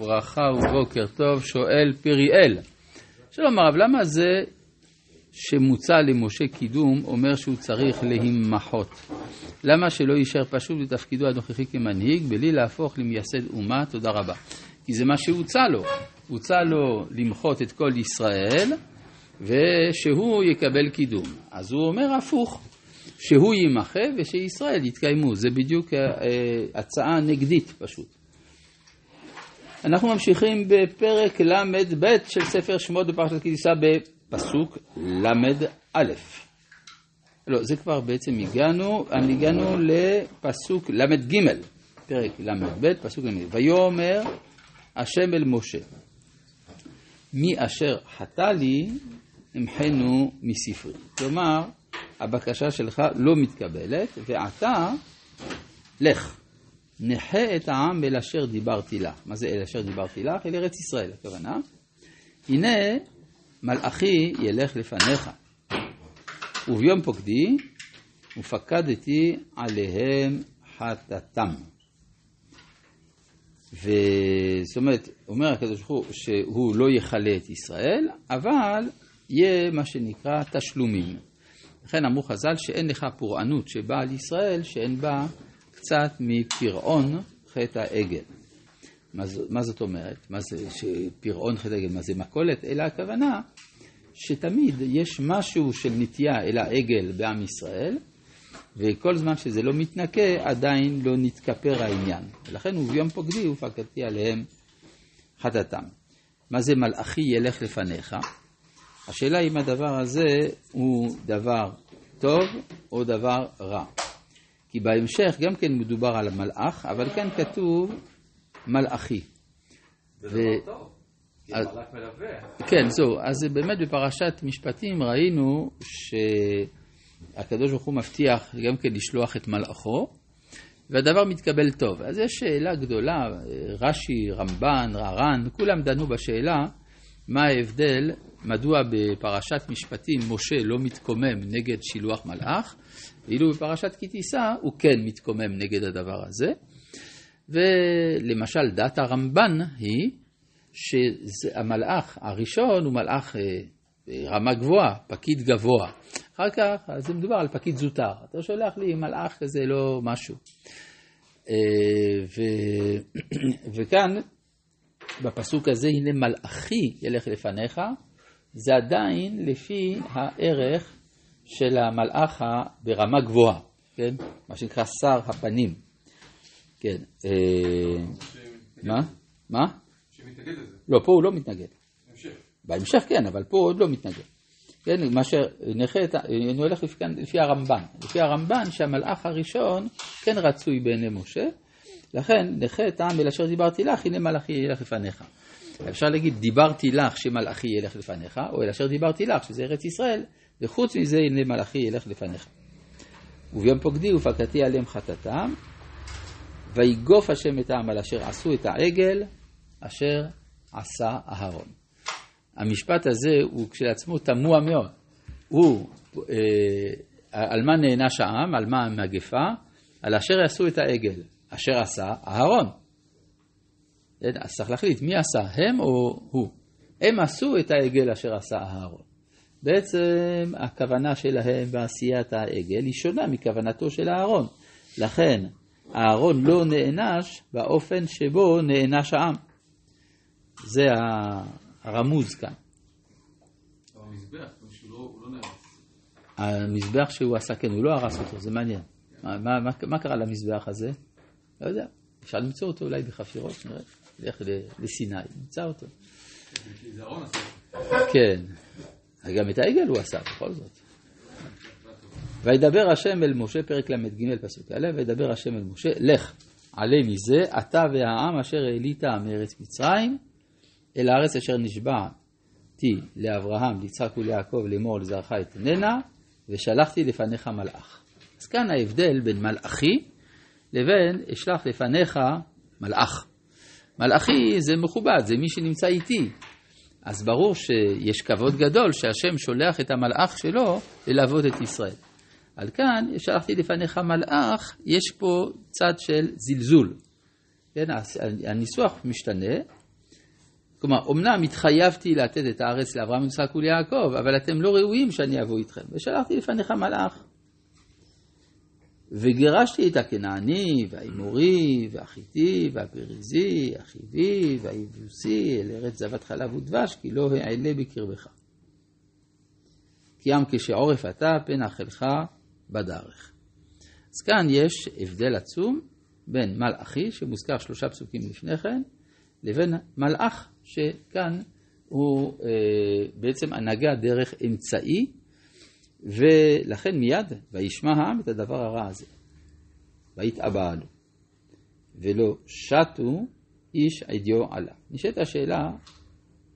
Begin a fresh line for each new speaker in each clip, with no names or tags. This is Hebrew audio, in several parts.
ברכה ובוקר טוב, שואל פריאל. שלום הרב, למה זה שמוצע למשה קידום אומר שהוא צריך להימחות? למה שלא יישאר פשוט בתפקידו הנוכחי כמנהיג בלי להפוך למייסד אומה? תודה רבה. כי זה מה שהוצע לו. הוצע לו למחות את כל ישראל ושהוא יקבל קידום. אז הוא אומר הפוך, שהוא יימחה ושישראל יתקיימו. זה בדיוק אה, אה, הצעה נגדית פשוט. אנחנו ממשיכים בפרק ל"ב של ספר שמות בפרשת כי בפסוק ל"א. לא, זה כבר בעצם הגענו, הגענו לפסוק ל"ג, פרק ל"ב, פסוק ל"ג. ויאמר השם אל משה, מי אשר חטא לי, אמחנו מספרי. כלומר, הבקשה שלך לא מתקבלת, ועתה, לך. נחה את העם אל אשר דיברתי לך. מה זה אל אשר דיברתי לך? אל ארץ ישראל, הכוונה. הנה מלאכי ילך לפניך, וביום פוקדי ופקדתי עליהם חטאתם. וזאת אומרת, אומר הקדוש ברוך הוא שהוא לא יכלה את ישראל, אבל יהיה מה שנקרא תשלומים. לכן אמרו חז"ל שאין לך פורענות שבאה על ישראל שאין בה קצת מפרעון חטא העגל. מה, זאת אומרת? מה זה פרעון חטא העגל? מה זה מכולת? אלא הכוונה שתמיד יש משהו של נטייה אל העגל בעם ישראל, וכל זמן שזה לא מתנקה, עדיין לא נתכפר העניין. ולכן וביום פוקדי ופקדתי עליהם חטאתם. מה זה מלאכי ילך לפניך? השאלה אם הדבר הזה הוא דבר טוב או דבר רע. כי בהמשך גם כן מדובר על מלאך, אבל כאן כתוב מלאכי.
זה דבר טוב, מלווה.
כן, זהו. אז באמת בפרשת משפטים ראינו שהקדוש ברוך הוא מבטיח גם כן לשלוח את מלאכו, והדבר מתקבל טוב. אז יש שאלה גדולה, רש"י, רמב"ן, רערן, כולם דנו בשאלה מה ההבדל, מדוע בפרשת משפטים משה לא מתקומם נגד שילוח מלאך, ואילו בפרשת כי תישא הוא כן מתקומם נגד הדבר הזה. ולמשל דת הרמב"ן היא שהמלאך הראשון הוא מלאך אה, רמה גבוהה, פקיד גבוה. אחר כך זה מדובר על פקיד זוטר. אתה שולח לי מלאך כזה לא משהו. אה, ו... וכאן בפסוק הזה הנה מלאכי ילך לפניך, זה עדיין לפי הערך של המלאך ברמה גבוהה, כן? מה שנקרא שר הפנים. כן. אה, מה? מה?
שמתנגד לזה.
לא, פה הוא לא מתנגד.
המשך.
בהמשך כן, אבל פה הוא עוד לא מתנגד. כן, מה שנכה, אני הולך לפי הרמב"ן. לפי הרמב"ן שהמלאך הראשון כן רצוי בעיני משה, לכן נכה העם אל אשר דיברתי לך, הנה מלאכי ילך לפניך. אפשר להגיד דיברתי לך שמלאכי ילך לפניך, או אל אשר דיברתי לך שזה ארץ ישראל, וחוץ מזה הנה מלאכי ילך לפניך. וביום פוקדי ופקדתי עליהם חטאתם, ויגוף השם את העם על אשר עשו את העגל, אשר עשה אהרון. המשפט הזה הוא כשלעצמו תמוה מאוד. הוא, אה, על מה נענש העם, על מה המגפה? על אשר עשו את העגל, אשר עשה אהרון. אז צריך להחליט מי עשה, הם או הוא. הם עשו את העגל אשר עשה אהרון. בעצם הכוונה שלהם בעשיית העגל היא שונה מכוונתו של אהרון. לכן אהרון לא נענש באופן שבו נענש העם. זה הרמוז כאן.
המזבח, לא, הוא לא נהרס.
המזבח שהוא עשה, כן, הוא לא הרס אותו, זה מעניין. מה, מה, מה, מה קרה למזבח הזה? לא יודע. אפשר למצוא אותו אולי בחפירות, נראה. נלך לסיני, נמצא אותו. כן. גם את העגל הוא עשה, בכל זאת. וידבר השם אל משה, פרק ל"ג, פסוק א', וידבר השם אל משה, לך, עלה מזה, אתה והעם אשר העלית מארץ מצרים, אל הארץ אשר נשבעתי לאברהם, ליצחק וליעקב לאמור לזרעך אתננה, ושלחתי לפניך מלאך. אז כאן ההבדל בין מלאכי לבין אשלח לפניך מלאך. מלאכי זה מכובד, זה מי שנמצא איתי. אז ברור שיש כבוד גדול שהשם שולח את המלאך שלו ללוות את ישראל. על כאן, שלחתי לפניך מלאך, יש פה צד של זלזול. כן, הניסוח משתנה, כלומר, אמנם התחייבתי לתת את הארץ לאברהם, יצחק וליעקב, אבל אתם לא ראויים שאני אבוא איתכם. ושלחתי לפניך מלאך. וגירשתי את הכנעני, והאמורי, והחיטי, והפריזי, החיבי, והיבוסי, אל ארץ זבת חלב ודבש, כי לא אעלה בקרבך. כי עם כשעורף אתה, פן אכלך בדרך. אז כאן יש הבדל עצום בין מלאכי, שמוזכר שלושה פסוקים לפני כן, לבין מלאך, שכאן הוא אה, בעצם הנהגה דרך אמצעי, ולכן מיד, וישמע העם את הדבר הרע הזה, ויתאבלו, ולא שתו איש עדיו עליו. נשאלת השאלה,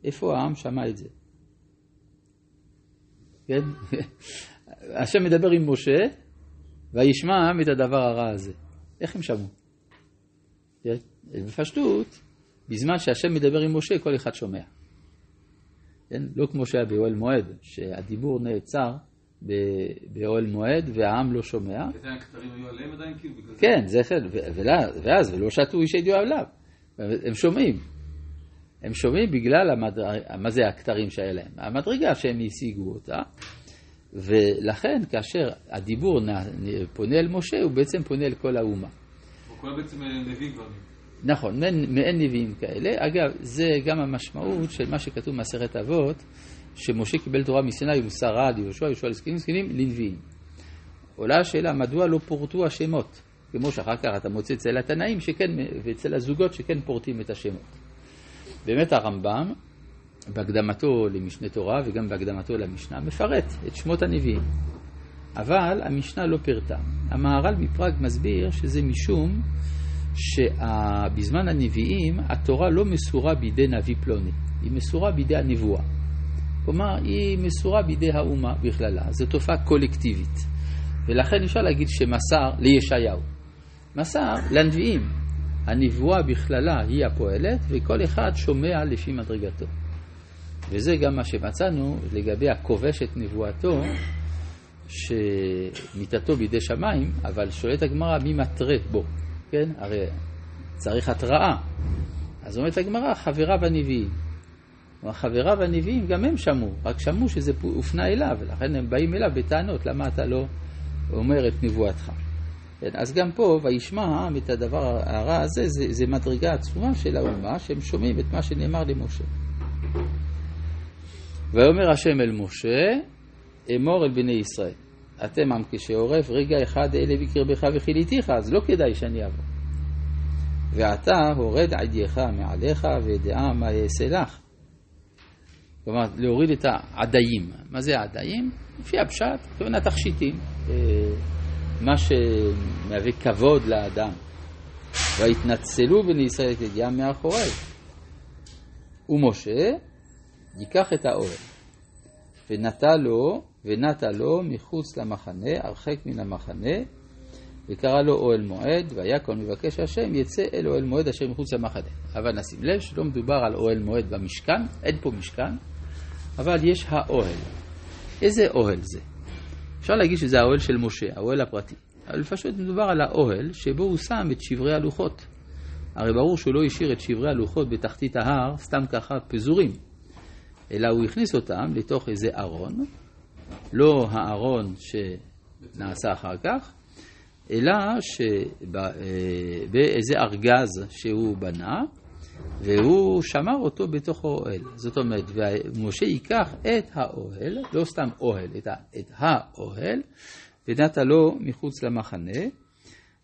איפה העם שמע את זה? כן? השם מדבר עם משה, וישמע העם את הדבר הרע הזה. איך הם שמעו? כן? בפשטות, בזמן שהשם מדבר עם משה, כל אחד שומע. כן? לא כמו שהיה באוהל מועד, שהדיבור נעצר באוהל מועד והעם לא שומע. כאילו, כן, זה כן, ואז, ולא שתו איש ידיעו עליו. הם שומעים. הם שומעים בגלל, המד... מה זה הכתרים שהיה להם? המדרגה שהם השיגו אותה, ולכן כאשר הדיבור פונה אל משה, הוא בעצם פונה אל כל האומה.
הוא קורא בעצם נביא כבר.
נכון, מעין נביאים כאלה. אגב, זה גם המשמעות של מה שכתוב במסכת אבות, שמשה קיבל תורה מסיני ומסרה על יהושע, יהושע לזקנים זקנים לנביאים. עולה השאלה, מדוע לא פורטו השמות? כמו שאחר כך אתה מוצא אצל התנאים שכן, ואצל הזוגות שכן פורטים את השמות. באמת הרמב"ם, בהקדמתו למשנה תורה וגם בהקדמתו למשנה, מפרט את שמות הנביאים. אבל המשנה לא פירטה. המהר"ל מפראג מסביר שזה משום שבזמן הנביאים התורה לא מסורה בידי נביא פלוני, היא מסורה בידי הנבואה. כלומר, היא מסורה בידי האומה בכללה, זו תופעה קולקטיבית. ולכן אפשר להגיד שמסר לישעיהו. מסר לנביאים. הנבואה בכללה היא הפועלת, וכל אחד שומע לפי מדרגתו. וזה גם מה שמצאנו לגבי הכובש את נבואתו, שמיתתו בידי שמיים, אבל שואלת הגמרא מי מתרה בו. כן? הרי צריך התראה. אז אומרת הגמרא, חבריו הנביאים. חבריו הנביאים גם הם שמעו, רק שמעו שזה הופנה אליו, ולכן הם באים אליו בטענות, למה אתה לא אומר את נבואתך. כן, אז גם פה, וישמע העם את הדבר הרע הזה, זה, זה מדרגה עצומה של האומה, שהם שומעים את מה שנאמר למשה. ויאמר השם אל משה, אמור אל בני ישראל. אתם עם כשעורף, רגע אחד אלה בקרבך וכיליתיך, אז לא כדאי שאני אבוא. ועתה הורד עדייך מעליך ודעה מה יעשה לך. כלומר, להוריד את העדיים. מה זה העדיים? לפי הפשט, כמובן תכשיטים, אה, מה שמהווה כבוד לאדם. ויתנצלו בני ישראל את ידיעם מאחורי. ומשה ייקח את האוהל, ונטע לו ונטע לו מחוץ למחנה, הרחק מן המחנה, וקרא לו אוהל מועד, כל מבקש השם יצא אל אוהל מועד אשר מחוץ למחנה. אבל נשים לב שלא מדובר על אוהל מועד במשכן, אין פה משכן, אבל יש האוהל. איזה אוהל זה? אפשר להגיד שזה האוהל של משה, האוהל הפרטי. אבל פשוט מדובר על האוהל שבו הוא שם את שברי הלוחות. הרי ברור שהוא לא השאיר את שברי הלוחות בתחתית ההר, סתם ככה פזורים, אלא הוא הכניס אותם לתוך איזה ארון, לא הארון שנעשה אחר כך, אלא שבאיזה אה, ארגז שהוא בנה, והוא שמר אותו בתוך האוהל. זאת אומרת, ומשה ייקח את האוהל, לא סתם אוהל, את, את האוהל, ונתן לו מחוץ למחנה.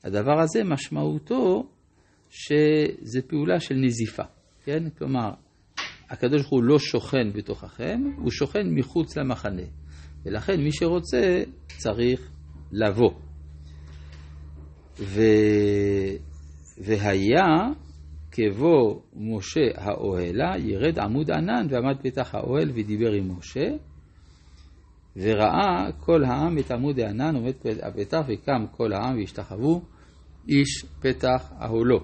הדבר הזה משמעותו שזה פעולה של נזיפה, כן? כלומר, הקדוש ברוך הוא לא שוכן בתוככם, הוא שוכן מחוץ למחנה. ולכן מי שרוצה צריך לבוא. ו... והיה כבוא משה האוהלה, ירד עמוד ענן ועמד פתח האוהל ודיבר עם משה, וראה כל העם את עמוד הענן עומד הפתח וקם כל העם והשתחוו איש פתח אהולו.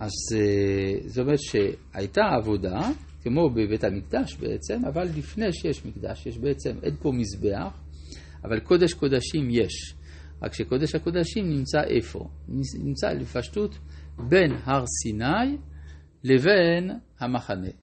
אז אה, זאת אומרת שהייתה עבודה, כמו בבית המקדש בעצם, אבל לפני שיש מקדש, יש בעצם, אין פה מזבח, אבל קודש קודשים יש. רק שקודש הקודשים נמצא איפה? נמצא לפשטות בין הר סיני לבין המחנה.